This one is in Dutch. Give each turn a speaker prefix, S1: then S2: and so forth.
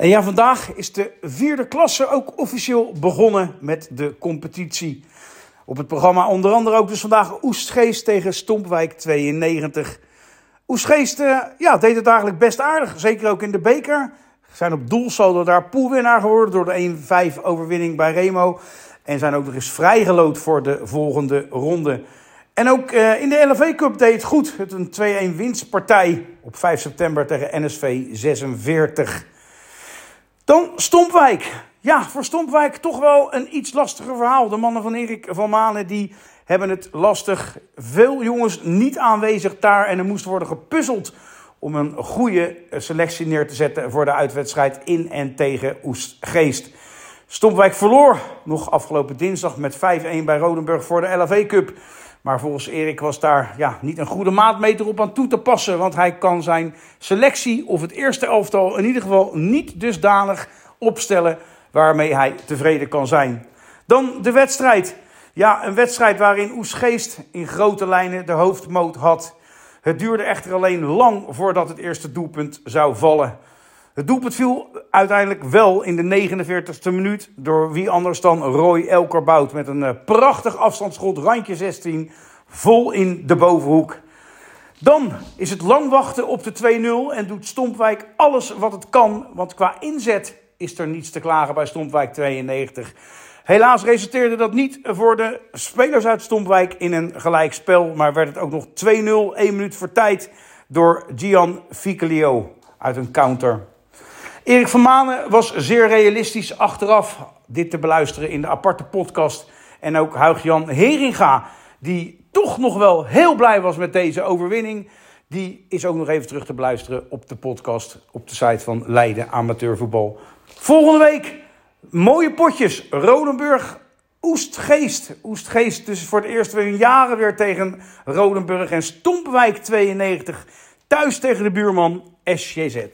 S1: En ja, vandaag is de vierde klasse ook officieel begonnen met de competitie. Op het programma onder andere ook dus vandaag Oestgeest tegen Stompwijk 92. Oestgeest uh, ja, deed het eigenlijk best aardig, zeker ook in de beker. Zijn op doelsaldo daar poolwinnaar geworden door de 1-5 overwinning bij Remo. En zijn ook nog eens vrijgelood voor de volgende ronde. En ook uh, in de LV Cup deed het goed. Het een 2-1 winstpartij op 5 september tegen NSV 46. Dan Stompwijk. Ja, voor Stompwijk toch wel een iets lastiger verhaal. De mannen van Erik van Manen die hebben het lastig. Veel jongens niet aanwezig daar en er moest worden gepuzzeld om een goede selectie neer te zetten voor de uitwedstrijd in en tegen Oestgeest. Stompwijk verloor nog afgelopen dinsdag met 5-1 bij Rodenburg voor de LAV Cup. Maar volgens Erik was daar ja, niet een goede maatmeter op aan toe te passen. Want hij kan zijn selectie of het eerste elftal in ieder geval niet dusdanig opstellen waarmee hij tevreden kan zijn. Dan de wedstrijd. Ja, een wedstrijd waarin Oesgeest in grote lijnen de hoofdmoot had. Het duurde echter alleen lang voordat het eerste doelpunt zou vallen. Het doelpunt viel uiteindelijk wel in de 49e minuut door wie anders dan Roy Elkerbout met een eh, prachtig afstandsschot, randje 16, vol in de bovenhoek. Dan is het lang wachten op de 2-0 en doet Stompwijk alles wat het kan, want qua inzet is er niets te klagen bij Stompwijk 92. Helaas resulteerde dat niet voor de spelers uit Stompwijk in een gelijk spel, maar werd het ook nog 2-0, 1 minuut voor tijd door Gian Ficalio uit een counter. Erik van Manen was zeer realistisch achteraf dit te beluisteren in de aparte podcast. En ook Huig-Jan Heringa, die toch nog wel heel blij was met deze overwinning. Die is ook nog even terug te beluisteren op de podcast op de site van Leiden Amateurvoetbal. Volgende week mooie potjes. Rodenburg, Oestgeest. Oestgeest dus voor het eerst weer in jaren weer tegen Rodenburg. En Stompwijk 92 thuis tegen de buurman SJZ.